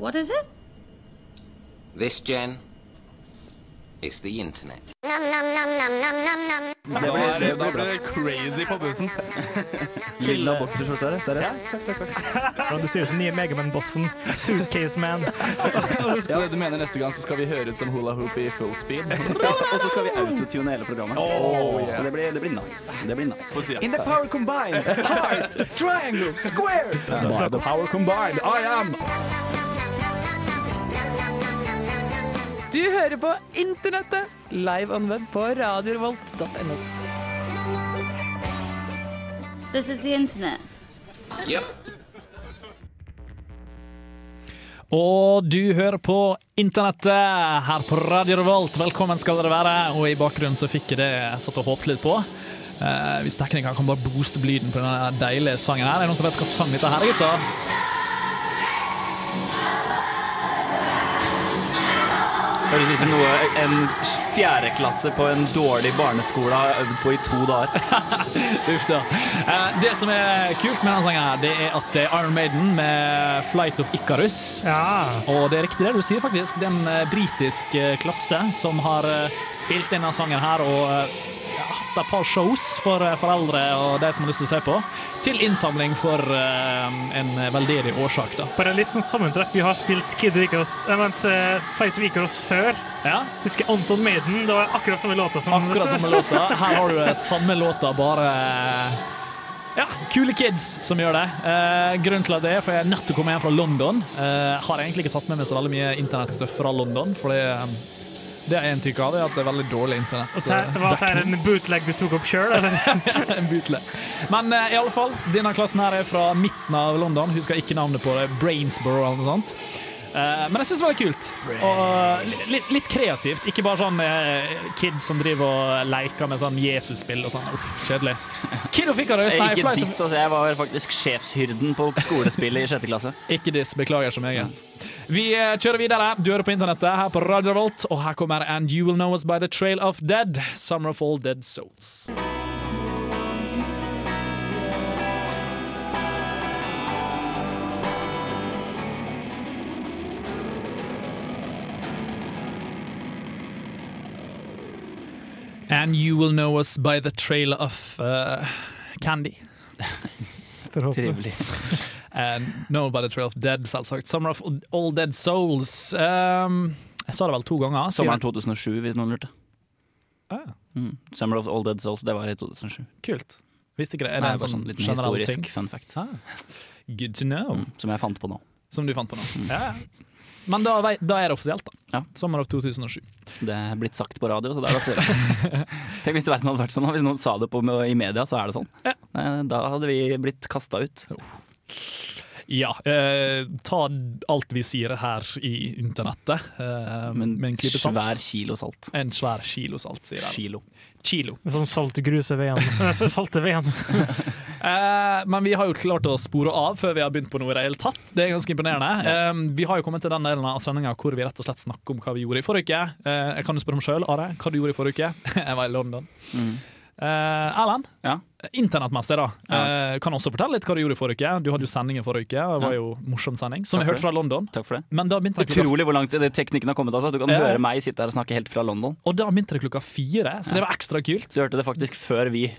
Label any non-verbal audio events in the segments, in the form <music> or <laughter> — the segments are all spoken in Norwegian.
What is it? This, Jen, is the internet. Da er det, da det crazy på bussen. Lilla bokserskjorte her, seriøst? Ja, du ser ut som nye Megaman-bossen. Suitcase Man. <laughs> Så du mener neste gang så skal vi høre ut som hula hoop i full speed? <laughs> <laughs> Og så skal vi autotune hele programmet. Oh, yeah. Så det blir, det blir nice. Det blir nice. In the power combined, hard, triangle, square. By the power combined, I am Du hører på Internettet, live on web på radiorevolt.no. This is the internet. Yep. Og du hører på internettet her på Radio Revolt. Velkommen skal dere være. Og i bakgrunnen så fikk jeg det jeg satt og håpet litt på. Eh, hvis teknikeren kan bare booste blyden lyden på denne deilige sangen her. Er det noen som vet hva sang dette her er, gutter? Høres ut som noe en fjerdeklasse på en dårlig barneskole har øvd på i to dager. <laughs> Uff da. Eh, det som er kult med denne sangen, her, det er at det er Iron Maiden med 'Flight of Icarus'. Ja. Og det er riktig det du sier, faktisk. Det er en eh, britisk eh, klasse som har eh, spilt denne sangen her og hatt et par shows for eh, foreldre og de som har lyst til å se på, til innsamling for eh, en veldedig årsak. da. Bare litt sånn sammentrekk. Vi har spilt Kid Icarus, jeg mente eh, Fight of før. Ja, Husker Anton Maiden. Det var akkurat samme låta som Akkurat samme låta. Her har du samme låta, bare ja, kule kids som gjør det. Eh, grunnen til at det er for jeg er nettopp komme hjem fra London. Eh, har egentlig ikke tatt med meg så veldig mye internettstøff fra London, for det, er en inntrykk av, er at det er veldig dårlig internett. Og så det Var dette en bootleg du tok opp sjøl, eller? <laughs> en bootleg. Men uh, i alle fall, denne klassen her er fra midten av London. Husker ikke navnet på det. Brainsboro eller noe sånt. Eh, men jeg syns det var kult. Og eh, li- litt, litt kreativt. Ikke bare sånn eh, kids som driver og leker med sånn Jesus-spill og sånn. Uff, kjedelig. Kiddo fikk Icarus, nei, Ikke diss, altså. Jeg var faktisk sjefshyrden på skolespillet i sjette klasse. <laughs> ikke diss. Beklager så meget. Vi kjører videre. Du hører på internettet her på Radio Revolt, og her kommer And You Will Know Us By The Trail of Dead. Summer of All Dead Souls. And you will know us by the trail of uh, candy. <laughs> Trivelig. <laughs> And know by the trail of dead, selvsagt. Summer of All Dead Souls. Um, jeg sa det vel to ganger. Sommeren 2007, hvis noen lurte. Ah, Mm. Summer of All Dead Souls, det var i 2007. kult. Visste ikke det. Er Det det er en sånn sånn liten historisk ting? fun fact. Ah, good to know. Mm, som jeg fant på nå. Som du fant på nå. Mm. ja. Men da, da er det offisielt, da. Ja. Sommer av 2007. Det er blitt sagt på radio, så det er aktuelt. <laughs> Tenk hvis verden hadde vært sånn, hvis noen sa det på, i media, så er det sånn. Ja. Da hadde vi blitt kasta ut. Ja, eh, ta alt vi sier her i internettet eh, Men med en klype salt. svær kilo salt. En svær kilo salt, sier jeg. Kilo. Kilo. Sånn salt gruser veien. <laughs> Eh, Salte veien. <laughs> Eh, men vi har jo klart å spore av før vi har begynt på noe i det hele tatt. Det er ganske imponerende. Eh, vi har jo kommet til den delen av sendinga hvor vi rett og slett snakker om hva vi gjorde i forrige uke. Eh, jeg kan jo spørre om sjøl, Are, hva du gjorde i forrige uke. <laughs> jeg var i London. Mm. Eh, Erlend, Ja. internettmessig, da. Ja. Eh, kan også fortelle litt hva du gjorde i forrige uke. Du hadde jo sending i forrige uke, det var jo morsom sending. Som Takk vi hørte fra London. Takk for det. Utrolig hvor langt det teknikken har kommet. Altså. Du kan Ja. høre meg sitte her og snakke helt fra London. Og da begynte det klokka fire, så det var ekstra kult. Du hørte det faktisk før vi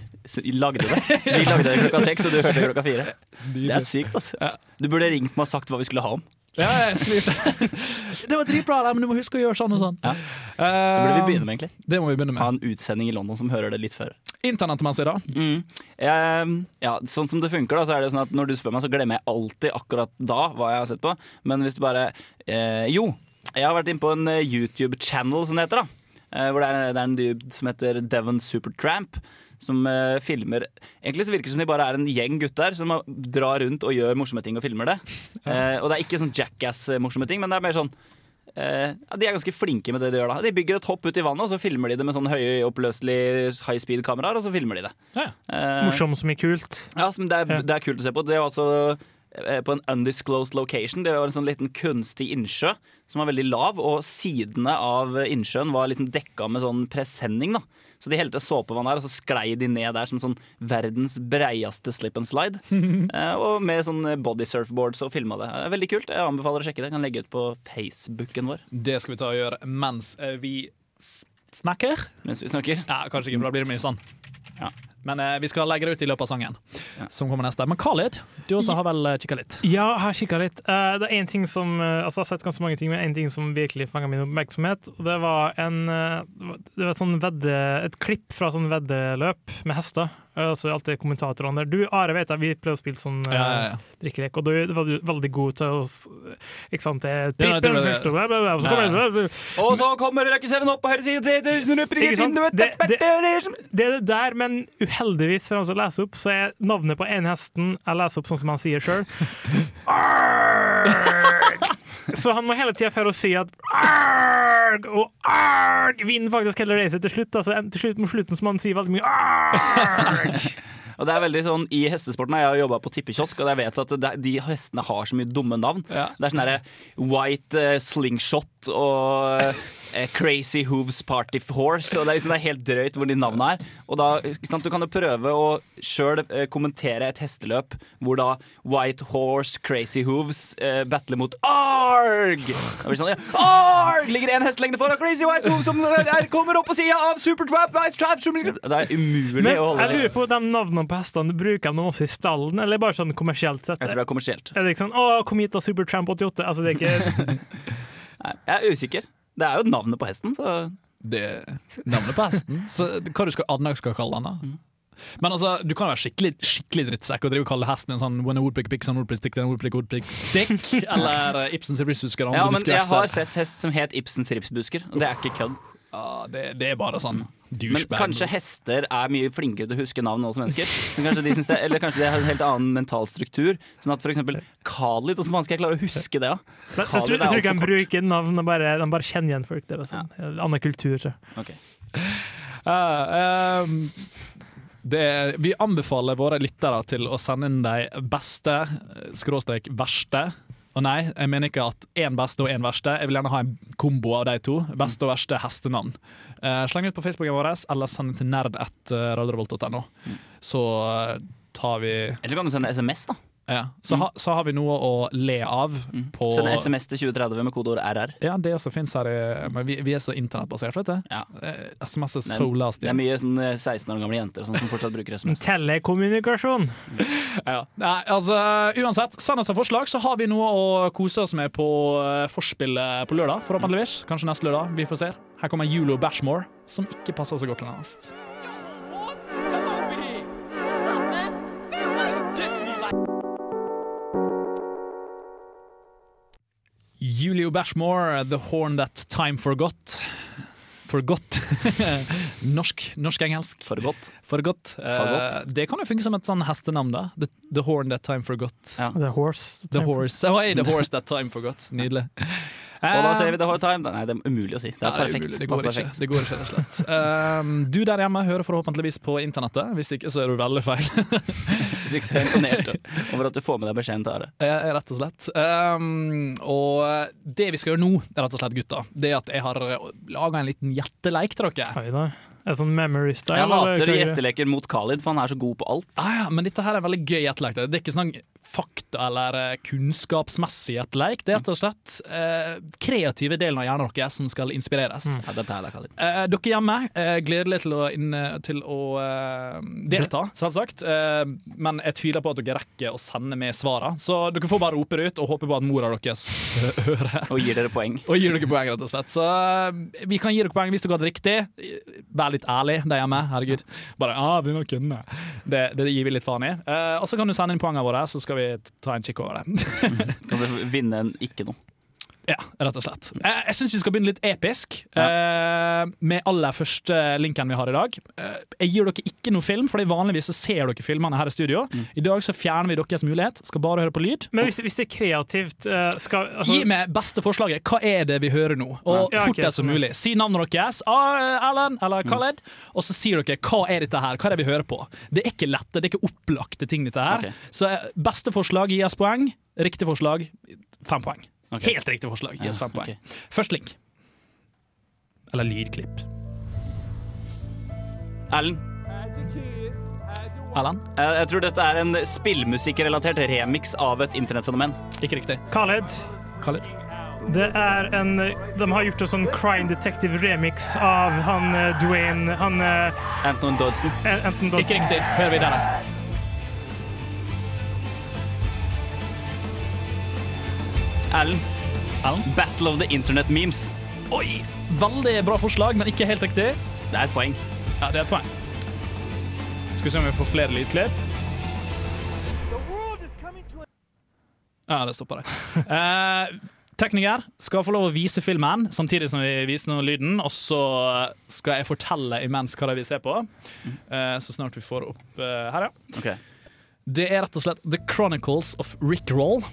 lagde det. <laughs> Vi lagde det klokka seks, og du hørte det klokka fire. <laughs> Det er sykt, altså. Du burde ringt meg og sagt hva vi skulle ha om. Ja, jeg skulle <laughs> Det var dritbra, men du må huske å gjøre sånn og sånn. Ja. Det burde vi begynne med, egentlig. Det må vi begynne Ha en utsending i London som hører det litt før. Internettmessig, da. Mm. Jeg, ja, sånn som det funker, da, så er det sånn at når du spør meg, så glemmer jeg alltid akkurat da hva jeg har sett på. Men hvis du bare eh, Jo, jeg har vært inne på en eh, YouTube-channel, som det heter. da eh, Hvor det er, det er en dude som heter Devon Supertramp. Som uh, filmer Egentlig så virker det som de bare er en gjeng gutter som drar rundt og gjør morsomme ting og filmer det. <laughs> Uh, og det er ikke sånn jackass-morsomme ting, men det er mer sånn Uh, De er ganske flinke med det de gjør. da De bygger et hopp ut i vannet, og så filmer de det med sånn høyoppløselig high speed-kameraer. Og så filmer de det. Ja. ja. Uh, Morsomt som i kult. ja, som det, er, Ja. det er kult å se på. Det er altså eh, på en undisclosed location. Det var en sånn liten kunstig innsjø som var veldig lav, og sidene av innsjøen var liksom dekka med sånn presenning. da så de helte såpevann der, og så sklei de ned der som sånn verdens breieste slip and slide. <laughs> eh, og med sånn body surfboards og filma det. Eh, Veldig kult. Jeg anbefaler å sjekke det. Jeg kan legge ut på Facebooken vår Det skal vi ta og gjøre mens eh, vi snakker. mens vi snakker. Ja, Kanskje ikke, for da blir det mye sånn. Ja. Men eh, vi skal legge det ut i løpet av sangen, Ja. som kommer neste. Men Khalid, du også har vel uh, kikka litt? Ja, jeg har kikka litt. Uh, det er en ting som uh, Altså, jeg har sett ganske mange ting, men en ting som virkelig fanga min oppmerksomhet. Og det var en uh, Det var et, sånn vedde, et klipp fra sånn veddeløp med hester. Eh, Og så er alltid kommentatorene der. Du, Are, vet jeg, vi pleier å spille sånn eh, Ja, ja, ja. drikkelek, og du var veldig god til å Ikke sant? Det er Ja, det, det- først, og så kommer det Og så kommer Rekke 7 opp på høyre side. Det, det? Det- det- Det er det der, men uheldigvis for han som leser opp, så er navnet på en hesten Jeg leser opp sånn som han sier sjøl. <laughs> Så han må hele tida for å si at arg, og arg vinner faktisk hele racet til slutt. Altså, til slutt mot slutten så må han si veldig mye arg. Og det er veldig sånn, I hestesporten har jeg jobba på tippekiosk, og jeg vet at det, de hestene har så mye dumme navn. Ja. Det er sånn derre White uh, Slingshot og uh, Crazy Hooves Party Horse. Og det er, liksom, det er helt drøyt hvor de navnene er. Og da, sant, Du kan jo prøve å sjøl uh, kommentere et hesteløp hvor da White Horse, Crazy Hooves battler mot Arg! Sånn, ja, Arg! Ligger en hestelengde foran Crazy White Hooves som er, kommer opp på sida av Supertrap! Det er umulig Men å holde jeg lurer på de navnene på hestene, bruker de dem også i stallen, eller bare sånn kommersielt sett? Jeg tror det er kommersielt. Er det ikke sånn 'Å, kom hit da, Supertramp 88'? Altså, det er ikke <laughs> Nei, jeg er usikker. Det er jo navnet på hesten, så Det navnet på hesten. Så hva du skal, Adnak skal kalle den, da? Men altså, du kan være skikkelig skikkelig drittsekk og drive og kalle hesten en sånn When a woodpick picks a woodpick stick, then a woodpick woodpick stick. <laughs> Eller Ibsens ripsbusker. Ja, men jeg har sett hest som het Ibsens ripsbusker, og det er ikke kødd. Ja, det, det er bare sånn Men kanskje hester er mye flinkere til å huske navn enn oss mennesker. Men kanskje de syns det, eller kanskje de har en helt annen mental struktur. Sånn at for eksempel Khalid, hvordan faen skal jeg klare å huske det? Ja? Men jeg, tror, jeg tror ikke de bruker navn, de bare, de bare kjenner igjen folk. Det er sånn. Ja. Annen kultur. Så. Okay. Uh, um det, vi anbefaler våre lyttere til å sende inn de beste, skråstrek verste. Og nei, jeg mener ikke at én beste og én verste. Jeg vil gjerne ha en kombo av de to. Beste og verste hestenavn. Uh, sleng ut på Facebooken vår, eller send til nerd1radiorevolt.no. Så eh, tar vi Eller kan du sende SMS, da. Ja. så, ha, så har vi noe å le av på Send SMS til 2030 med kodeord RR. Ja, det også fins her. i- Men vi, vi er så internettbasert, vet du. Ja. Eh, SMS er so last det er mye sånn eh, 16 år gamle jenter sånn, som fortsatt bruker <laughs> SMS. Telekommunikasjon. <laughs> Ja. Nei, altså, uansett, send oss et forslag, så har vi noe å kose oss med på uh, forspillet på lørdag. Forhåpentligvis. Kanskje neste lørdag. Vi får se. Her kommer Julo Bashmore, som ikke passer så godt til hans. Julio Bashmore, The Horn That Time Forgot. Forgot. <laughs> Norsk, norsk-engelsk. For godt. Forgot. Forgot. Uh, det kan jo funke som et sånn hestenavn, da. The, the Horn That Time Forgot. Ja. The horse. The Horse. Oh, hey, the horse That Time Forgot. Nydelig. <laughs> Og da sier vi The Hard Time. Nei, det er umulig å si. Det er Ja, perfekt. Det går ikke. Det går ikke, rett og slett. Um, <laughs> du der hjemme hører forhåpentligvis på internettet. Hvis ikke, så er du veldig feil. Så er imponert over at du får med deg beskjeden til Are. Eh, rett og slett. Um, og det vi skal gjøre nå, rett og slett, gutta, det er at jeg har laga en liten hjerteleik til dere. Hei da. Det sånn memory style? Jeg eller hater er det? gjetteleker mot Khalid, for han er så god på alt. Ah, ja, men dette her er veldig gøy gjettelek. Det er ikke sånn fakta- eller eh, kunnskapsmessig gjetteleik. Det er rett og slett eh, kreative delen av hjernen deres som skal inspireres. Ja, dette er det, Khalid. Eh, dere hjemme, eh, gledelig til å, inn, til å eh, delta, selvsagt. Eh, men jeg tviler på at dere rekker å sende med svarene. Så dere får bare rope det ut og håpe på at mora deres <laughs> hører. Og gir dere poeng. Og gir dere poeng, rett og slett. Så eh, vi kan gi dere poeng hvis dere hadde riktig. Vær litt ærlig der hjemme. Herregud. Bare ah, vi må kunne. Det, det gir vi litt faen i. Uh, og så kan du sende inn poengene våre, så skal vi ta en kikk over det. Kan du vinne en ikke noe. Ja, rett og slett. Jeg, jeg syns vi skal begynne litt episk, eh, med aller første linken vi har i dag. Uh, jeg gir dere ikke noe film, for vanligvis så ser dere filmene her i studio. I dag så fjerner vi deres mulighet, skal bare høre på lyd. Men hvis, hvis det er kreativt uh, skal, altså, Gi meg beste forslaget. Hva er det vi hører nå? Og Ja, fortest som sånn, ja. mulig. Si navnet deres, Erlend eller Khaled, og så sier dere hva er dette her, hva er det vi hører på. Det er ikke lette, det er ikke opplagte ting, dette her. Okay. Så beste forslag gis poeng, riktig forslag fem poeng. Ok. Helt riktig forslag Ja, fem poeng. Først link. Eller lydklipp. Erlend, Alan? jeg, jeg tror dette er en spillmusikkrelatert remix av et internettfenomen. Ikke riktig. Khaled. Khaled? Det er en De har gjort en sånn Crime Detective-remix av han eh, Dwayne Han Dodson. Anton Dodson. Ikke riktig. Hør videre. Erlend? Battle of the Internet Memes. Oi! Veldig bra forslag, men ikke helt riktig. Det er et poeng. Ja, det er et poeng. Skal vi se om vi får flere lydklipp. Ja, det stopper det. uh, <laughs> tekniker skal få lov å vise filmen samtidig som vi viser noe lyden, og så skal jeg fortelle imens hva det er vi ser på. uh, så snart vi får opp uh, her, ja. Okay. Det er rett og slett The Chronicles of Rick Roll.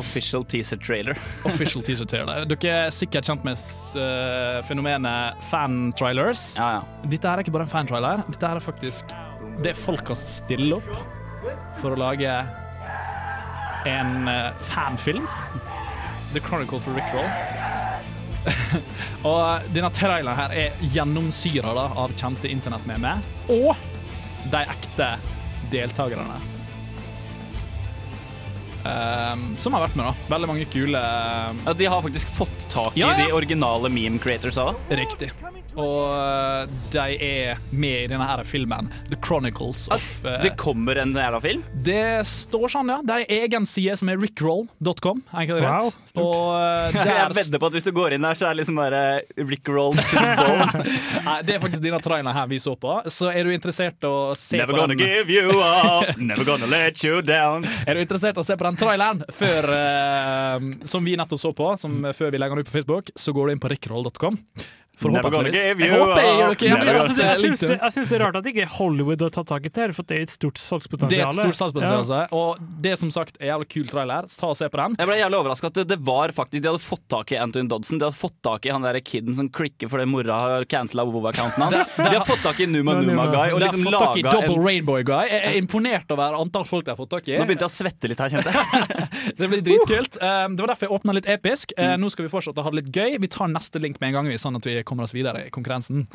Official teaser trailer. <laughs> Official teaser trailer. Dere er sikkert kjent med uh, fenomenet fan-trailers. Ja, ja. Dette er ikke bare en fantrailer. Dette er faktisk det folk har stilt opp for å lage en uh, fanfilm. The Chronicle for Rick Roll. <laughs> og denne traileren her er gjennomsyra av kjente internettmemer og de ekte deltakerne. Um, som har vært med, da. Veldig mange kule um, Ja, de har faktisk fått tak i Ja, ja. de originale meme creators òg. Riktig. Og uh, de er med i denne her filmen, The Chronicles of uh, Det kommer en jævla film. Det står sånn, ja. Det er en egen side som er rickroll.com. Wow. Og uh, <laughs> Jeg vedder på at hvis du går inn der, så er det liksom bare Rickroll to the bone. <laughs> Nei, Det er faktisk denne traileren her vi så på. Så er du interessert å se Never på gonna den give you up, never gonna let you down. <laughs> Er du interessert å se på den traileren før, uh, som vi nettopp så på, som før vi legger den ut på Facebook, så går du inn på rickroll.com. Forhåpentligvis. Jeg håper jeg gjør Ja, men godt, jeg, eh, link det, jeg synes det er rart at ikke Hollywood har tatt tak i det, her, for det er et stort salgspotensial. Det er et stort salgspotensial. altså. Og det som sagt er jævlig kul trailer. Ta og se på den. Jeg ble jævlig overraska at det, det var faktisk De hadde fått tak i Anton Dodson. De hadde fått tak i han der kiden som klikker fordi mora har cancela WoW-accounten hans. De har fått tak i Numa Numa Guy og De har liksom fått tak i Double en Rainbow Guy. Jeg er imponert over antall folk de har fått tak i. Nå begynte jeg å svette litt her, kjente jeg. <laughs> Det blir dritkult. Um, det var derfor jeg åpna litt episk. Uh, nå skal vi fortsette å ha det litt gøy. Vi tar neste link med en gang, sånn at vi kommer oss videre i konkurransen.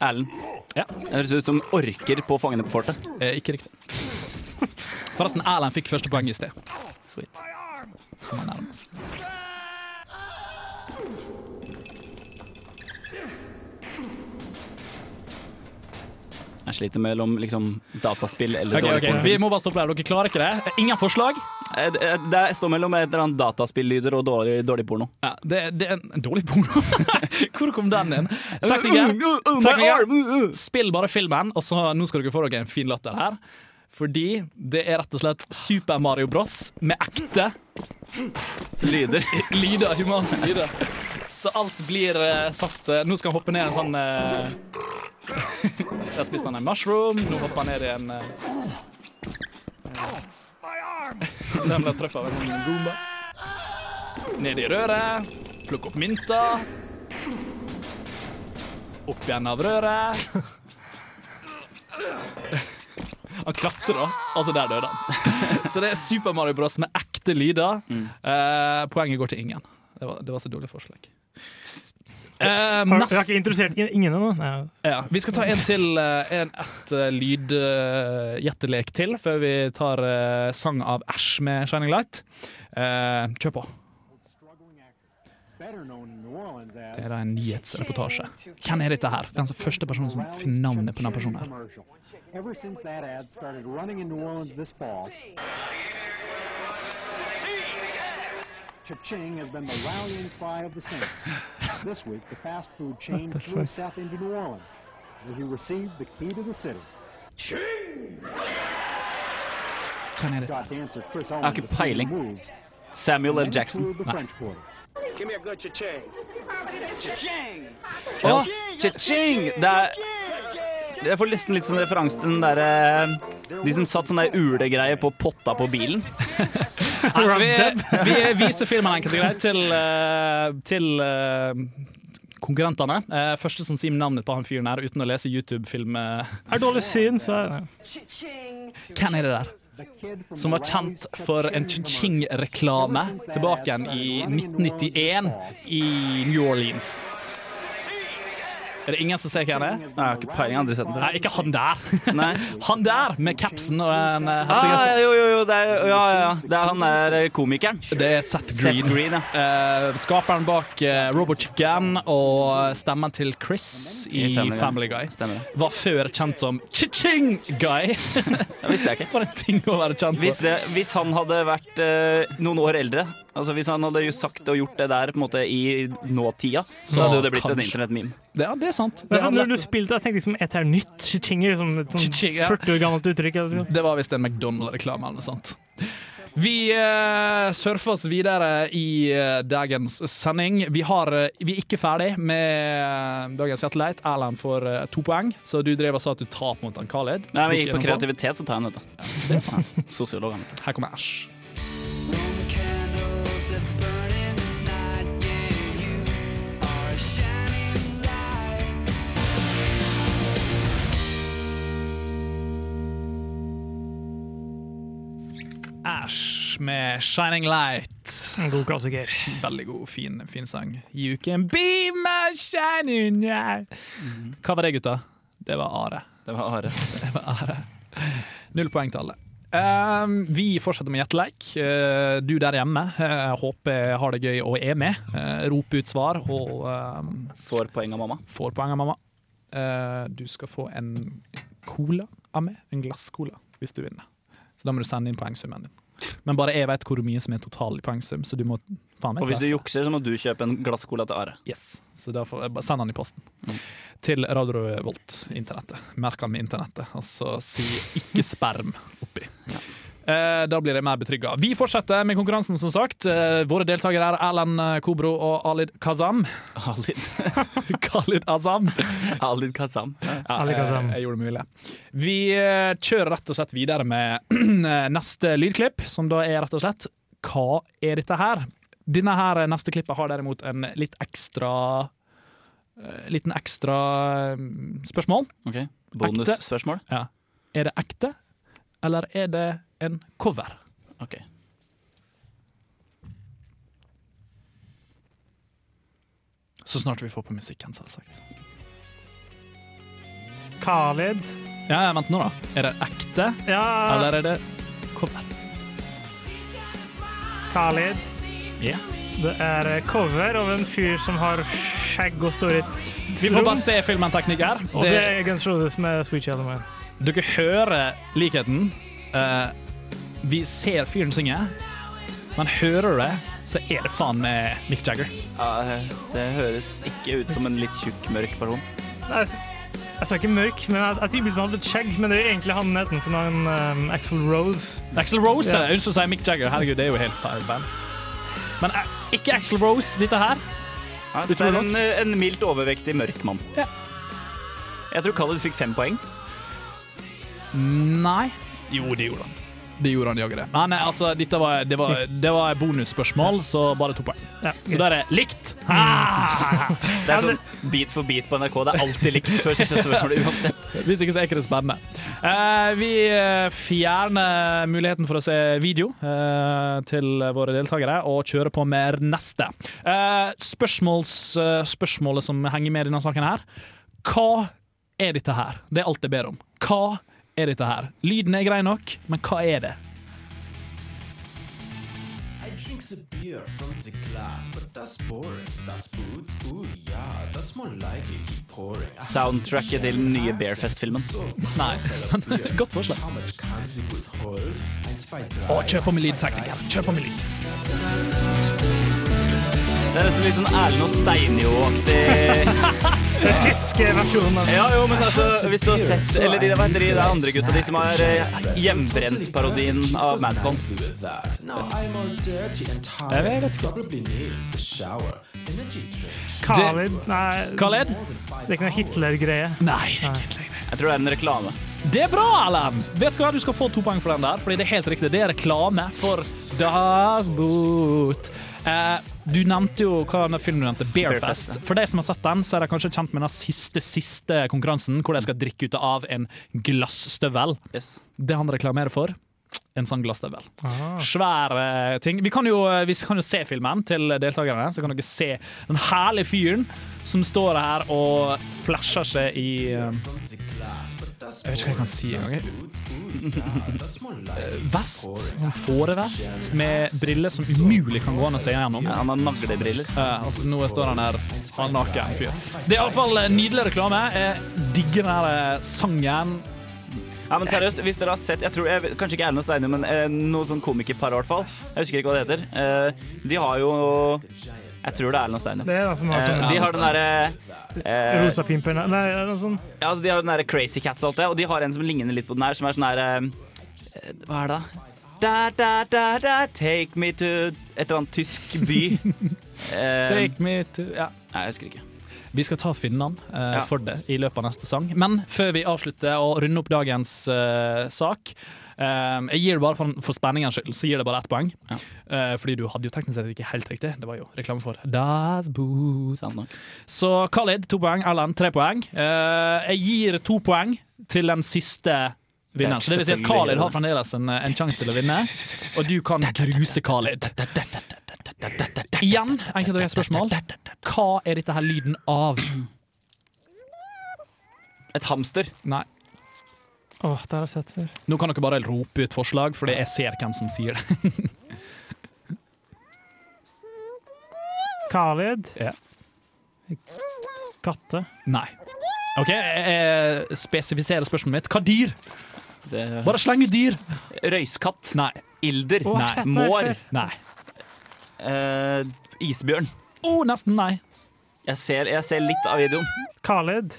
Erlend. Ja. Det høres ut som orker på Fangene på fortet. Eh, ikke riktig. Forresten, Erlend fikk første poeng i sted. Sweet. Som er nærmest. Jeg sliter mellom liksom dataspill eller okay, dårlig okay. Vi må bare stoppe der. Dere klarer ikke det? Ingen forslag? Eh, Det det står mellom et eller annet dataspillyder og dårlig, dårlig porno. Ja, det, det er en dårlig porno. <laughs> Hvor kom den inn? Tekniker, tekniker, spill bare filmen, og så nå skal dere få dere en fin latter her. Fordi det er rett og slett Super Mario Bros. med ekte Lyder. <laughs> lyder, humanske lyder. Så alt blir uh, satt uh, Nå skal han hoppe ned en sånn uh, <laughs> Der spiste han en mushroom. Nå hopper han ned i en <laughs> uh, Den ble truffet av en sånn goomba. Ned i røret. Plukk opp mynta. Opp igjen av røret. <laughs> Han klatrer, da. Altså, der døde han. Så det er Super Mario Bros. med ekte lyder. Eh, poenget går til ingen. Det var, det var så dårlig forslag. Eh, Har, nest- jeg har ikke interessert i- ingen ennå. Ja, vi skal ta en til, uh, en ett uh, lydgjettelek til, før vi tar eh, sang av Æsj med Shining Light. Eh, kjør på. Det er da en nyhetsreportasje. Hvem er dette her? Den som første personen som finner navnet på denne personen her. Ever since that ad started running in New Orleans this fall, Cha-ching has been the rallying cry of the Saints. <laughs> This week, the fast food chain flew south into New Orleans, where he received the key to the city. Hvem er dette? Got to Chris har Owens ikke peiling. moves. Samuel L. Jackson. include the French Quarter. Å, cha-ching! Det er Jeg får nesten litt sånn referanse til den derre De som satt sånn der ulegreie på potta på bilen. <laughs> Vi, vi viser filmen enkelt og greit til, eh, til eh, konkurrentene. Eh, første som sier navnet på han fyren her uten å lese YouTube-film. Er dårlig syn, så er Hvem er det der? Som var kjent for en Ching-reklame tilbake igjen i 1991 i New Orleans. Er det ingen som ser hvem han er? Nei, Jeg har ikke peiling. Aldri sett den før. Nei, ikke han der. <laughs> Nei. Han der med capsen og en eh, Ah, jo, jo, jo, det er, ja, ja. Det er han der eh, komikeren. Det er Seth Seth Green. Green, ja. Uh, skaperen bak uh, Robot Chicken og stemmen til Chris i I Family Family, Guy. Stemmer. Var før kjent som Chi-Ching Guy. <laughs> Det visste jeg ikke. <laughs> For en ting å være kjent Hvis, det, hvis han hadde vært noen år eldre, altså hvis han hadde jo sagt og gjort det der på en måte i nåtida, så Så hadde jo det blitt en internett-meme. Det, ja, det er sant. Det, Men når du spilte, jeg tenkte liksom et her nytt. Chiching er liksom et sånn 40 år gammelt uttrykk. Eller det var visst en McDonald-reklame eller noe sånt. Vi uh, surfer oss videre i uh, dagens sending. Vi, har, uh, vi er ikke ferdig med dagens Satellite. Erlend får to poeng, så du drev og sa at du taper mot han Khaled. Nei, men jeg gikk på kreativitet, så tar jeg den, vet du. Det er sant. Sosiolog, han. vet. Her kommer Æsj. Æsj med Shining Light. En god klassiker. Veldig god, fin, fin sang. You can be my shining light. Hva var det, gutta? Det var Are. Det var Are. <laughs> Null poeng til alle. Um, vi fortsetter med gjetteleik. Uh, du der hjemme, uh, håper jeg har det gøy og er med. Uh, rop ut svar og ehm, Får poeng av mamma. får poeng av mamma. Eh, du skal få en cola av meg. En glasscola, hvis du vinner. Så da må du sende inn poengsummen din. Men bare jeg vet hvor mye som er total poengsum, så du må faen meg Og hvis du jukser, så må du kjøpe en glass cola til Are. Yes, så da får jeg send den i posten. Til Radio Volt, internettet. Merk den med internettet, og så si 'ikke sperm' oppi. Eh, da blir jeg mer betrygga. Vi fortsetter med konkurransen, som sagt. Eh, våre deltakere er Erlend Kobro og Alid Kazam. Alid, <laughs> Khalid Azam. Alid Kazam. Ja, Alid Kazam. Jeg, jeg gjorde det med vilje. Vi eh, kjører rett og slett videre med <clears throat> neste lydklipp, som da er rett og slett Hva er dette her? Denne her neste klippet har derimot en litt ekstra eh, Liten ekstra mm, spørsmål. Ok, Bonusspørsmål? Ja. Er det ekte, eller er det en cover? Ok. Så snart vi får på musikken, selvsagt. Khalid. Ja, vent nå, da. Er det ekte, Ja, eller er det cover? Khalid. Ja. Det er cover av en fyr som har skjegg og står i et Vi får bare se filmen, tekniker. Og det er Guns Roses med Sweet Child of Dere hører likheten. Eh, vi ser fyren synge, men hører du det, så er det faen med Mick Jagger. Ja, det høres ikke ut som en litt tjukk, mørk person. Nei, Jeg sa ikke mørk, men jeg, jeg tenkte han hadde skjegg. Men det er egentlig han nedenfor navn um, Axel Rose. Axel Rose, yeah. unnskyld å si Mick Jagger. Herregud, det er jo helt feil band. Men eh, ikke Axel Rose, dette her. Ja, det er en, en mildt overvektig mørk mann. Ja. Jeg tror Khaled fikk fem poeng. Nei. Jo, det gjorde han. Det gjorde han jaggu det. Men altså, dette var, det var, det var bonusspørsmål, så bare to poeng. Ja, Så da er det likt. Det er sånn Beat for beat på NRK. Det er alltid likt før siste spørsmål uansett. Hvis ikke så er ikke det spennende. Eh, vi eh, fjerner muligheten for å se video eh, til våre deltakere og kjører på med neste. Eh, spørsmåls, eh, spørsmålet som henger med i denne saken her. Hva er dette her? Det er alt jeg ber om. Hva er dette her? Lyden er grei nok, men hva er det? Drinks a beer from the glass, but that's boring. That's boots, ooh yeah, that's more like it, keep pouring. Soundtracket til den nye Bearfest-filmen. <laughs> Nei, <laughs> godt forslag. Å, kjør på med lyd, tekniker. Kjør på med lyd. Det er nesten litt sånn Erlend og Steinjo-aktig <laughs> Den tyske versjonen. Ja, jo, men altså, hvis du har sett Eller de, hva heter de, de andre gutta, de som har eh, hjembrent parodien av Madcon. Jeg vet ikke. Khalid Nei, Khaled? det er ikke noe Hitler-greie. Nei. Jeg tror det er en reklame. Det er bra, Alan! Vet du hva, Du skal få to poeng for den der, fordi det er helt riktig. Det er reklame for Das Boot. Eh, du nevnte jo hva den filmen du nevnte, Bearfest. Bearfest. For de som har sett den, så er de kanskje kjent med den siste siste konkurransen, hvor de skal drikke ut av en glassstøvel. Yes. Det han reklamerer for, en sånn glassstøvel. Ah. Svær uh, ting. Vi kan, jo, vi kan jo se filmen til deltakerne, så kan dere se den herlige fyren som står her og flasher seg i eh, Jeg vet ikke hva jeg kan si engang. <laughs> Vest. En fårevest med briller som umulig kan gå an å se gjennom. Ja, han har naglebriller. Uh, altså, nå står han der, han naken fyr. Det er iallfall nydelig reklame. Jeg digger den her eh, sangen. Ja, men seriøst, hvis dere har sett jeg tror, jeg, Kanskje ikke Erlend og Steinar, men eh, noe sånn komikerpar i hvert fall. Jeg husker ikke hva det heter. Eh, de har jo Jeg tror det er Erlend Det er den som har Eh, sånn de har den derre eh, rosa pimper Nei, noe sånt. Ja, altså, de har den der Crazy Cats og alt det, og de har en som ligner litt på den her, som er sånn her eh, Hva er det da? Da, da, da, da, take me to et eller annet tysk by. <laughs> Eh, Take me to ja. Nei, jeg husker ikke. Vi skal ta finnene eh, Ja. for det i løpet av neste sang. Men før vi avslutter og runder opp dagens eh, sak eh, Jeg gir det bare for, for spenningens skyld, så gir det bare ett poeng. Ja. Uh, fordi du hadde jo teknisk sett ikke helt riktig. Det var jo reklame for Das Boot. Så Khalid to poeng, Ellen tre poeng. Uh, jeg gir to poeng til den siste vinneren. Så det vil si at Khalid har fremdeles en, en sjanse til å vinne, og du kan gruse Khalid. Igjen, enkelt og greit spørsmål. Hva er dette her lyden av? Et hamster. Nei. Åh, det har jeg sett før. Nå kan dere bare rope ut forslag, fordi jeg ser hvem som sier det. <laughs> Khalid. Ja. Katte. Nei. OK, jeg spesifiserer spørsmålet mitt. Hva dyr? Det, Bare sleng ut dyr. røyskatt. Nei. Ilder. Åh, Nei. Mår. Nei. Uh, isbjørn. Oh, nesten nei. Jeg ser, jeg ser litt av videoen. Khalid.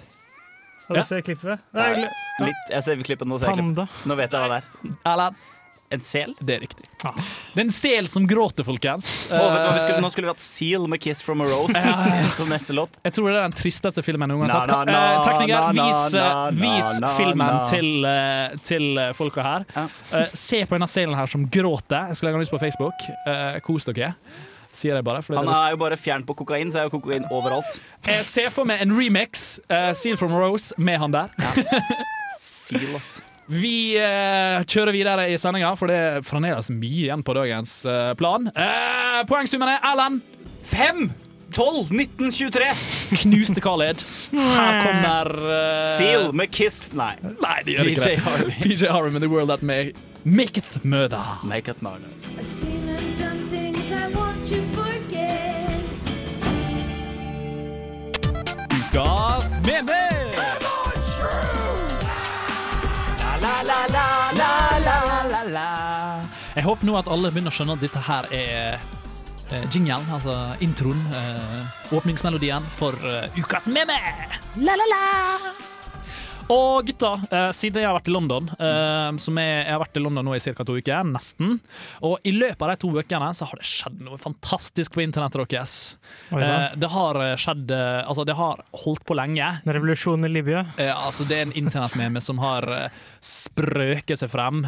Har Ja. du sett klippet? Nei, Litt, jeg ser klippet nå. Ser jeg klippet. Panda. Nå vet jeg hva det er. Alan. En sel? Det er riktig. Ja. Det er en sel som gråter, folkens. Oh, vet du hva vi skulle, nå skulle vi hatt Seal med 'Kiss from a Rose' som neste låt. Jeg tror det er den tristeste filmen jeg noen gang har sett. Eh, Tekniker, vis, eh, vis filmen til, eh, til eh, folka her. Ja. Eh, se på denne selen her som gråter. Jeg skal legge den ut på Facebook. Eh, Kos dere. Sier jeg bare. For Han er jo bare fjern på kokain, så er jo kokain overalt. Jeg ser for meg en remix, uh, Seal from Rose, med han der. <laughs> Seal, ass. Vi eh, kjører videre i sendinga, for det er fremdeles mye igjen på dagens eh, plan. Uh, Poengsummene Erlend 5, 12, 19, 23. knuste Khaled. Her kommer eh, Seal med 'Kiss' Nei. Nei, det gjør ikke PJ det. Harvey. PJ Harvey med The World That May Maketh Murder. Make it murder. I've seen and done things I want to forget. Ukas mening! Jeg håper nå at alle begynner å skjønne at dette her er eh, jinglen, altså introen, eh, åpningsmelodien for eh, ukas meme. La, la, la. Og gutta, eh, siden jeg har vært i London, eh, som jeg, jeg har vært i London nå i ca. to uker, nesten, og i løpet av de to ukene så har det skjedd noe fantastisk på internettet deres. Eh, det har skjedd Altså, det har holdt på lenge. Revolusjonen i Libya. Ja, altså Det er en internettmeme som har sprøket seg frem.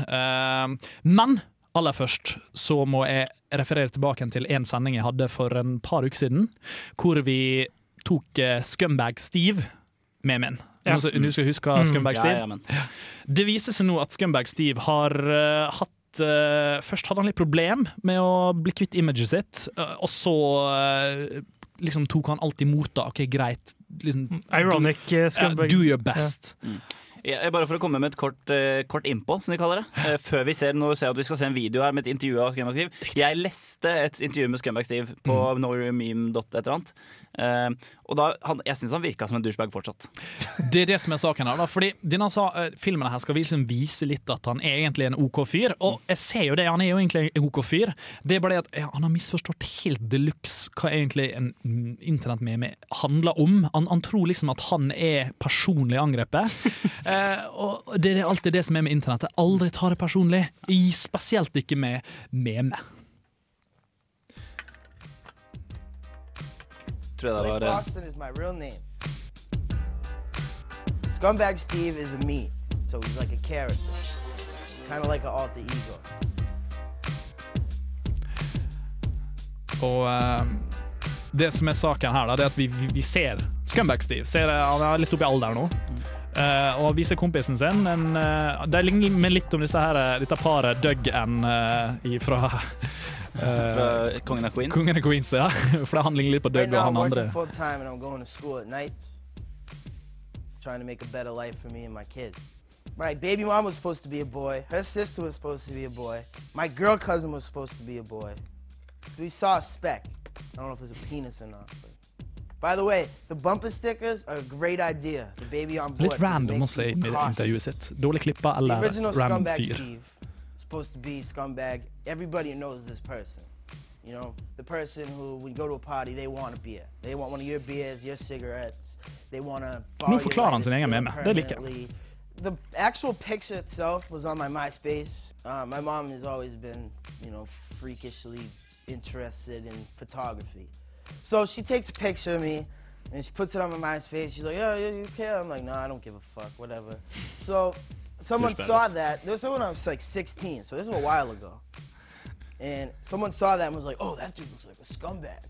Men aller først så må jeg referere tilbake til en sending jeg hadde for en par uker siden, hvor vi tok Scumbag Steve med min. Ja. Nå skal- Du skal huske Scumbag Ja, Steve? ja, ja, Det viser seg nå at Scumbag Steve har uh, hatt eh, Først hadde han litt problem med å bli kvitt imaget sitt, eh, og så liksom tok han alt imot det. OK, greit. Liksom, Ironic uh, scumbag. do your best. Ja, bare for å komme med et kort, eh, kort innpå, som de kaller det. Eh, før vi ser, nå ser at vi skal se en video her med et intervju av Scumbag Steve. Jeg leste et intervju med Scumbag Steve på Mm. knowyourmeme.et eller annet. Eh, og da, han, jeg syns han virka som en douchebag fortsatt. Det er det som er saken her. da Fordi denne sa, eh, filmen her skal liksom vise litt at han er egentlig en OK fyr. Og jeg ser jo det, han er jo egentlig en OK fyr. Det er bare det at ja, han har misforstått helt de luxe hva egentlig en mm, internettmeme handler om. Han, han tror liksom at han er personlig angrepet. <laughs> eh, og det er alltid det som er med internettet. Aldri ta det personlig. I, spesielt ikke med meme. Tror jeg det var name. Scumbag Steve is a me, so he's like a character, kind of like an alter ego. Og eh, det som er saken her, da, det er at vi, vi, vi ser Scumbag Steve. Ser, han er litt oppi alder nå. Eh, og viser kompisen sin en, uh, Det ligner med litt om disse her, eh, dette paret Doug and uh, fra <laughs> Fra Kongen av Queens. Kongen av Queens, ja. <laughs> For det handler litt på Doug og han andre. full time and I'm going to school at nights, trying to make a better life for me and my kid. My baby mom was supposed to be a boy. Her sister was supposed to be a boy. My girl cousin was supposed to be a boy. We saw a speck. I don't know if it was a penis or not. But. By the way, the bumper stickers are a great idea. The baby on board. It random i people cautious. intervjuet sitt. Dårlig klippa The eller original random scumbag fyr. Steve, supposed to be scumbag. Everybody knows this person. You know, the person who, when you go to a party, they want a beer. They want one of your beers, your cigarettes. They want to Nå forklarer han sin egen meme. Det liker. The actual picture itself was on my MySpace. Uh, my mom has always been, you know, freakishly interested in photography. So she takes a picture of me and she puts it on my mom's face. She's like, "Yeah, yeah, you care?" I'm like, "No, I don't give a fuck, whatever." So someone saw that. This was when I was like 16, so this was a while ago. And someone saw that and was like, "Oh, that dude looks like a scumbag."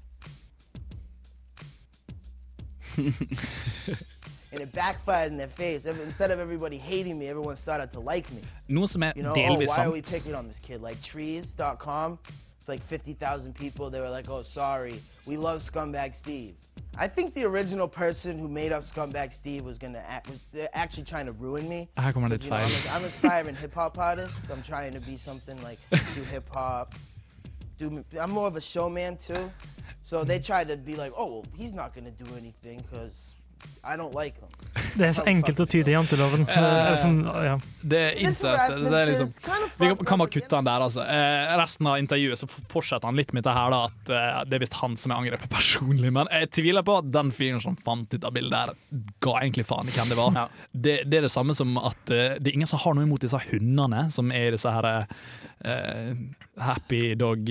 and it backfired in their face. Instead of everybody hating me, everyone started to like me. Noe som er You know, oh, why are we picking on this kid? Like trees.com, it's like 50,000 people. They were like, oh, sorry, we love Scumbag Steve. I think the original person who made up Scumbag Steve was gonna act, was actually trying to ruin me. Kommer det 'Cause, litt you I'm, feil. a, I'm aspiring hip hop artist. I'm trying to be something like do hip hop. Do I'm more of a showman too. So they tried to be like, oh, well, he's not gonna do anything because I like him. <laughs> Det er så enkelt å ty til janteloven. Eller som- ja. Det er This det er liksom, Vi kan, bare kutte han der, altså. Eh, resten av intervjuet så fortsetter han litt med det her, da, at eh, det er visst han som er angrepet personlig. Men jeg tviler på at den fyren som fant dette bildet der, ga egentlig faen i hvem det var. Det, det er det samme som at det er ingen som har noe imot disse hundene som er disse her eh, happy dog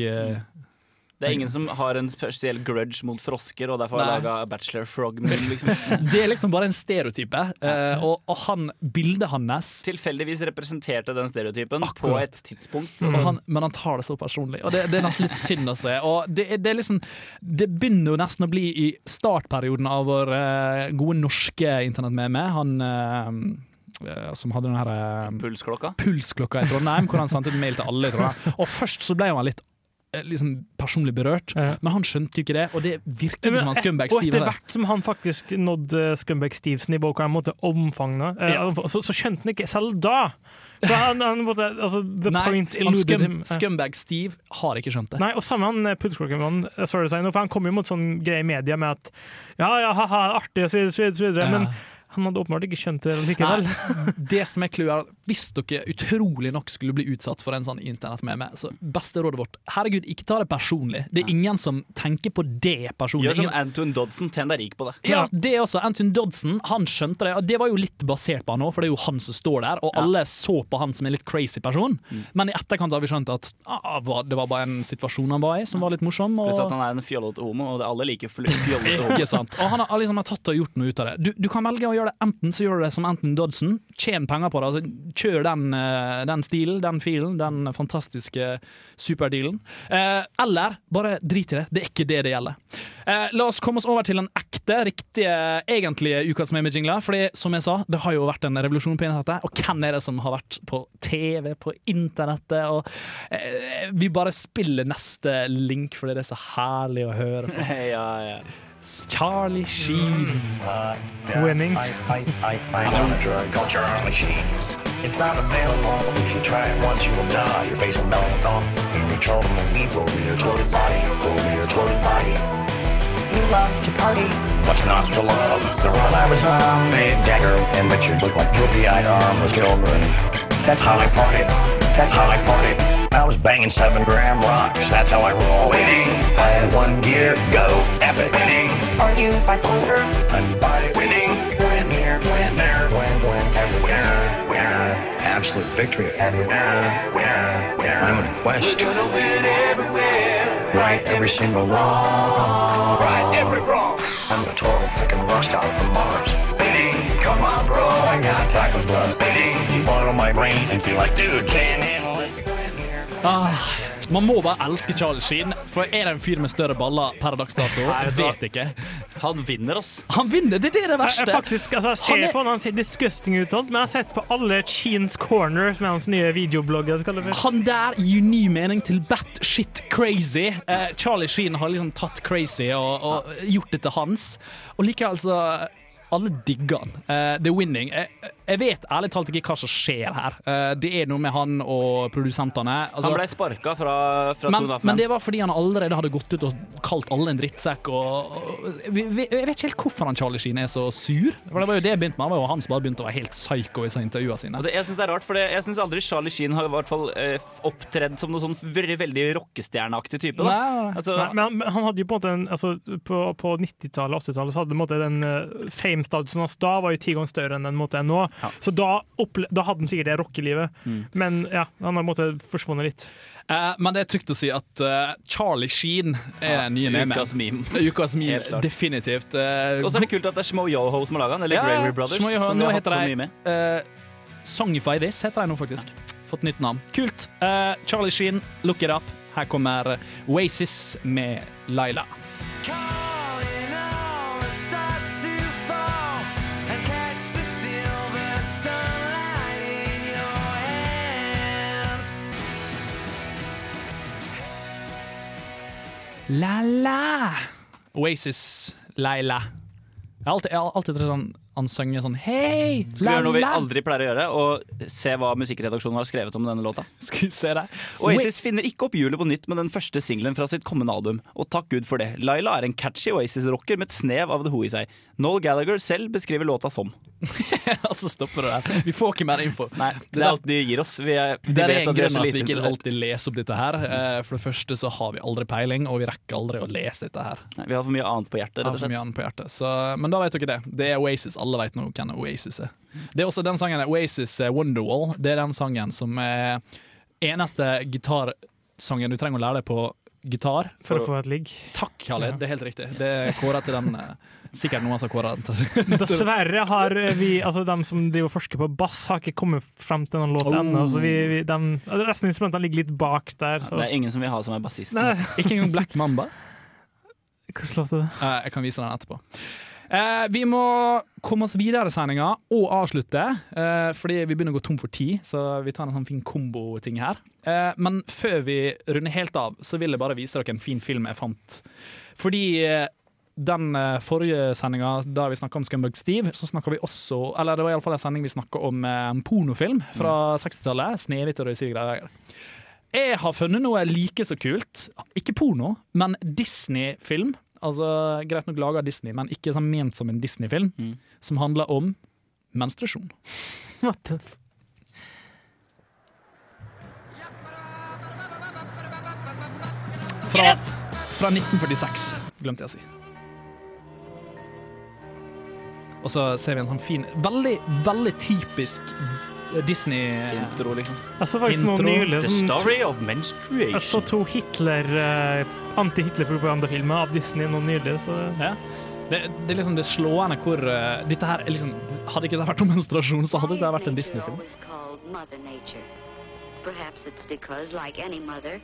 Det er ingen som har en spesiell grudge mot frosker og derfor har laga Bachelor Frog-munn. Liksom. <laughs> Det er liksom bare en stereotype. uh, og, og han, bildet hans Tilfeldigvis representerte den stereotypen på et tidspunkt. Men han, men han tar det så personlig, og det, det er nesten litt synd å se. Det, det, liksom, det begynner jo nesten å bli i startperioden av vår uh, gode norske internettmeme. Han eh, som hadde den her Pulsklokka. Pulsklokka i Trondheim, hvor han sendte ut mail til alle. Og først så ble han litt liksom personlig berørt, men han skjønte jo ikke det, og det virket ikke som han scumbag og etter hvert som han faktisk nådde Scumbag Steves nivå, hva han måtte omfange eh, Ja. så, så skjønte han ikke selv da. For han, han måtte, altså, the Nei, point eluded scum, him. Eh. Scumbag Steve har ikke skjønt det. Nei, og samme han eh, si for han kom jo mot sånn greie i media med at ja, ja, ha-ha, artig, og så så videre. Ja. Han hadde åpenbart ikke skjønt det likevel. Nei, det som er clouet er hvis dere utrolig nok skulle bli utsatt for en sånn internettmeme, så beste rådet vårt Herregud, ikke ta det personlig. Det er ingen som tenker på det personlig. Gjør som Ingen- Anton Dodson, tjen deg rik på det. ja, det er også. Anton Dodson han skjønte det, og det var jo litt basert på han òg, for det er jo han som står der, og alle så på han som en litt crazy person. Mm. Men i etterkant har vi skjønt at ah, det var bare en situasjon han var i, som var litt morsom. Pluss at han er en fjollete homo, og det alle liker fjollete <laughs> homo. ikke sant? Og han har liksom tatt og gjort noe ut av det. Du, du kan velge å gjøre det enten så gjør du det som Anton Dodson, tjen penger på det. Altså, kjør den, eh, den stilen, den filen, den fantastiske superdealen. Eh, eller bare drit i det. Det er ikke det det gjelder. Eh, la oss komme oss over til den ekte, riktige, egentlige Ukas Meme-jingla. Fordi, som jeg sa, det har jo vært en revolusjon på internettet. Og hvem er det som har vært på TV, på internettet? Og vi bare spiller neste link, fordi det er så herlig å høre på. <laughs> ja, ja. Charlie Sheen. Winning. I, I, I, I own a drug called Charlie Sheen. It's not available. If you try it once, you will die. Your face will melt off. You control the weed over your tortured body. Over your tortured body. You love to party. What's not to love? The run I was on made Dagger and Richard look like droopy-eyed armless children. That's how I partied. That's how I partied. I was banging seven gram rocks. That's how I roll. Winning. I had one gear. Go. Epic. Winning. Are you bipolar? I'm bi. Winning. Win here. Win there. Win. Everywhere. Where? Absolute victory. Everywhere. Where? Where? I'm on a quest. We're gonna win everywhere. Right every single wrong. Right every wrong. I'm a total freaking rock star from Mars. Winning. Come on, bro. I got of blood. Winning. You bottle my brains and feel like, dude, can't handle. Ah, man må bare elske Charlie Sheen, for er det en fyr med større baller per dags dato? Jeg vet ikke. Han vinner, ass. Han vinner, det er det, det verste. Jeg, faktisk, altså, jeg ser Han er- på han, han ser disgusting ut, men jeg har sett på alle Sheens Corner, som er hans nye videoblogg. det. Han der gir ny mening til batshit crazy. Eh, Charlie Sheen har liksom tatt crazy og, og gjort det til hans. Og likevel så alle digger han. Eh, The Winning. Jeg, jeg vet ærlig talt ikke hva som skjer her. Eh, det er noe med han og produsentene. Altså- Han ble sparka fra, fra men, men det var fordi han allerede hadde gått ut og kalt alle en drittsekk. Og, og, jeg vet ikke helt hvorfor han Charlie Sheen er så sur. For Det var jo det jeg begynte med. Det var jo han som bare begynte å være helt psycho i intervjuene sine. Og det, jeg synes det er rart, for jeg syns aldri Charlie Sheen har i hvert fall eh, opptredd som noe sånn veldig, veldig rockestjerneaktig type. Da. Altså, Nei, men han, han hadde jo på en måte en, altså, På, på 90-tallet og 80-tallet så hadde på en måte den uh, fame-statusen hans da var jo ti ganger større enn den måte er nå. Så da, opple da hadde han sikkert det rockelivet. Mm. Men ja, han har måttet forsvunnet litt. Eh, men det er trygt å si at uh, Charlie Sheen er Ja, nye memen. ukas meme. <laughs> Ukas meme, definitivt. Uh, Og så er det kult at det er Shmo Yoho som har laga den, eller Gregory Brothers. Som vi nå har hatt så mye med. Uh, Songify This heter de nå, faktisk. Fått nytt navn. Kult. Uh, Charlie Sheen, look it up. Her kommer Oasis med Laila. La-la. Oasis, Laila. Jeg har alltid, jeg har alltid sånn synger sånn Hei, Skal vi gjøre noe vi aldri pleier å gjøre, og se hva musikkredaksjonen har skrevet om denne låta. <laughs> Skal vi se det? Oasis finner ikke opp hjulet på nytt med den første singelen fra sitt kommende album, og takk Gud for det. Laila er en catchy Oasis-rocker med et snev av The Who i seg. Noel Gallagher selv beskriver låta som. <laughs> altså stopper det der. Vi får ikke mer info. Nei, det er alt de gir oss. Vi er, de Det er en grunn til at vi ikke alltid leser opp dette her. Eh, For det første så har vi aldri peiling, og vi rekker aldri å lese dette her. Nei, Vi har for mye annet på hjertet, rett og slett. på hjertet. Så, men da vet dere det. Det er Oasis. Alle vet nå hvem Oasis er. Det er også den sangen Oasis eh, Wonderwall. Det er den sangen som er eneste gitarsangen du trenger å lære deg på gitar. For å få et ligg. Takk, Khaled. Det er helt riktig. Det er kåra til den eh, Sikkert noen som har kåra den <laughs> Dessverre har vi, altså de som driver og forsker på bass, har ikke kommet frem til den låten Oh. ennå. Så vi, vi, de, altså resten av instrumentene ligger litt bak der. Så. Det er ingen som vil ha som er bassist. Ikke engang Black Mamba. Hvilken låt er det? Eh, jeg kan vise den etterpå. Eh, vi må komme oss videre i sendinga og avslutte, eh, fordi vi begynner å gå tom for tid. Så vi tar en sånn fin komboting her. Eh, men før vi runder helt av, så vil jeg bare vise dere en fin film jeg fant. Fordi eh, den eh, forrige sendinga der vi snakka om Scumbag Steve, så snakka vi også Eller det var iallfall en sending vi snakka om eh, en pornofilm fra 60-tallet. 'Snehvit og de greier'. Jeg har funnet noe like så kult. Ikke porno, men Disney-film. Altså, Greit nok laga Disney, men ikke sånn ment som en Disney-film. Som handler om menstruasjon. <laughs> What the f Fra, fra 1946, glemte jeg å si. Og så ser vi en sånn fin Veldig, veldig typisk Disney Intro, liksom. Jeg så faktisk noe nylig The story of Jeg så to Hitler eh, anti-Hitler-propagandafilmer av Disney noe nylig. Så Ja. Det, det er liksom det slående hvor uh, Dette her er liksom Hadde ikke det vært om menstruasjon, så hadde det vært en Disney-film. Perhaps it's because, like any mother,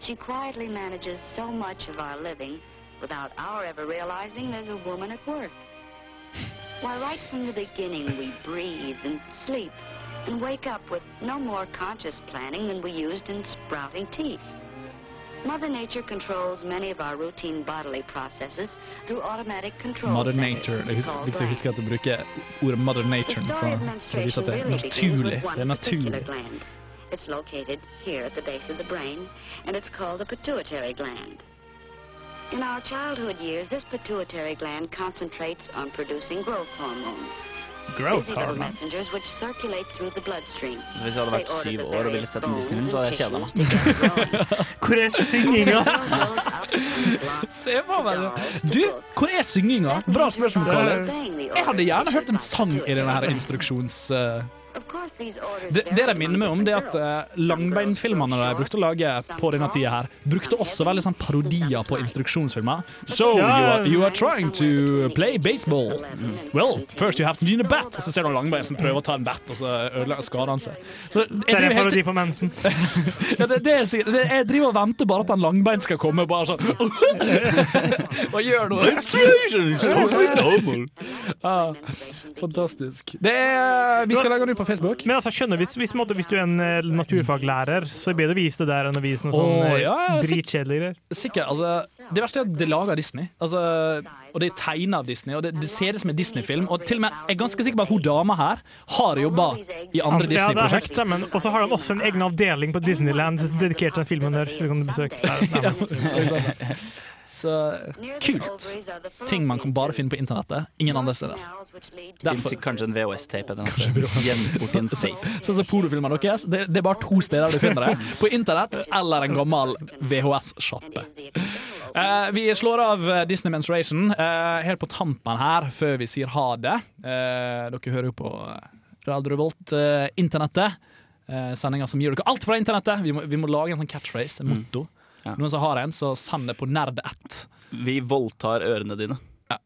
she quietly manages so much of our living without our ever realizing there's a woman at work. Why, right from the beginning, we breathe and sleep and wake up with no more conscious planning than we used in sprouting teeth. Mother Nature controls many of our routine bodily processes through automatic control Mother Nature. Det er called viktig å huske du ordet Mother Nature, så story of for å menstruation vite det really begins naturlig. with one Det er particular naturlig. gland. It's located here at the base of the brain, and it's called the pituitary gland. In our childhood years, this pituitary gland concentrates on producing growth hormones. Growth hormones. messengers which circulate through the bloodstream. Så hvis jeg hadde vært syv år og ville sett en Disney-film, så hadde jeg kjeda meg. <laughs> Hvor er synginga? Se på meg! Du, hvor er synginga? Bra spørsmål, Kalle. Jeg hadde gjerne hørt en sang i denne her instruksjons... eh, det, det de minner meg om, det er at uh, langbeinfilmene de brukte å lage på denne tida her, brukte også veldig sånn parodier på instruksjonsfilmer. So, you are, you are trying to play baseball. Well, first you have to do a bat. Og så ser du langbein som prøver å ta en bat, og så ødelegger skader han seg. Så Det er en parodi på mensen. <laughs> ja, det, det er sikkert, det, jeg driver og venter bare at han langbein skal komme bare sånn <laughs> Og gjør <laughs> noe. ah, fantastisk. Det er, vi skal legge den ut på Facebook. Men altså, skjønner, hvis, hvis, måtte, hvis du er en eh, naturfaglærer, så er det vise det der enn å vise noe sånn Åh, eh, ja, dritkjedelig greier. Sikkert, altså Det verste er at det lager Disney. Altså, og det er tegna av Disney, og det, det ser ut som en Disney-film. Og til og med, jeg er ganske sikker på at hun dama her har jobba i andre Ja, det er helt Disney-prosjekt. stemmen. Og så har de også en egen avdeling på Disneyland dedikert til den filmen der. Så kan du besøke. <laughs> Nei, nei, Så kult. Ting man kan bare finne på internettet. Ingen andre steder. Derfor, kanskje en VHS-tape. Sånn som pornofilmene deres. Det, det er bare to steder du finner det. På internett eller en gammel VHS-sjappe. Uh, vi slår av eh, Disney Menstruation uh, helt på tampen her, før vi sier ha det. Uh, dere hører jo på eh, Radio Revolt, eh, internettet. Uh, Sendinger som gir dere alt fra internettet. Vi må, vi må lage en sånn catchphrase, en motto. Noen som har en, så send det på nerd1. Vi voldtar ørene dine. Det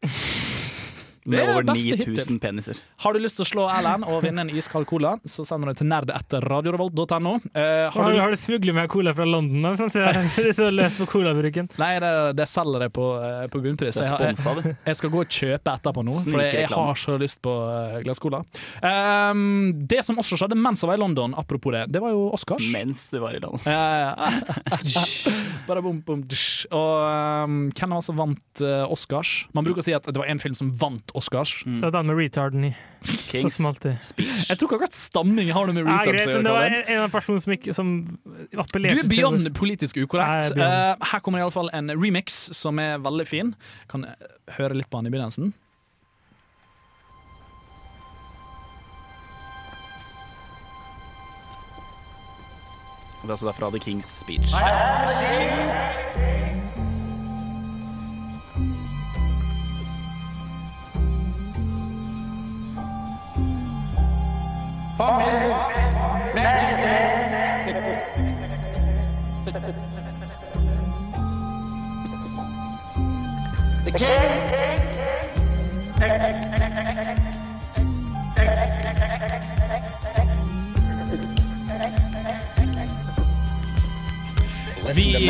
Med er over 9000 peniser. Har du lyst til å slå Erlend og vinne en iskald cola, så sender du til nerd etter radiorevolt.no. Uh, Har du, har du smuglet med cola fra London? da, Sånn, så jeg så det er så løs på colabruken. Nei, det, det selger jeg på, eh, på bunnpris. Det Jeg, jeg, jeg skal gå og kjøpe etterpå nå, for jeg, jeg har så lyst på eh, glass cola. Um, det som også skjedde mens jeg var i London, apropos det, det var jo Oscars. Mens du var i London. Ja, ja, ja. <laughs> Bare bom, bom. Og um, hvem var det som vant uh, Oscars? Man bruker å si at det var en film som vant Oscars. Det var den med retarden i. Kings som alltid. Jeg tror ikke akkurat stamming har noe med retard retards å gjøre. det var en, en av personene som, ikke, som Du er beyond politisk ukorrekt. Nei, er beyond. Eh, her kommer iallfall en remix som er veldig fin. Kan høre litt på den i begynnelsen. Det er altså fra The King's Speech. Vi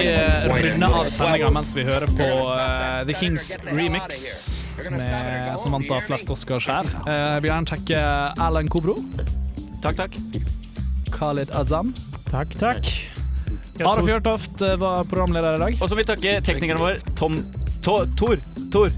eh, runder av sendinga mens vi hører på uh, The Kings remix, med, som vant av flest Oscars her. Uh, vil gjerne takke Alan Kobro. Takk, takk. Khalid Azam. Takk, takk. Are Fjørtoft eh, var programleder i dag. Og så vil vi takke teknikeren vår, Tom To- Tor. Tor.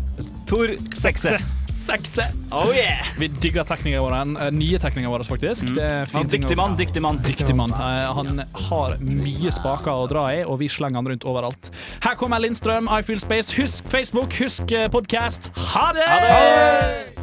Tor Sekse. Sekse. Oh yeah! Vi digger teknikeren vår. eh, nye teknikeren vår, faktisk. Å- dyktig mann, dyktig mann. Dyktig mann. Eh, Han har mye spaker å dra i, og vi slenger han rundt overalt. Her kommer Lindstrøm, I Feel Space. Husk Facebook, husk podkast. Ha det! Ha det!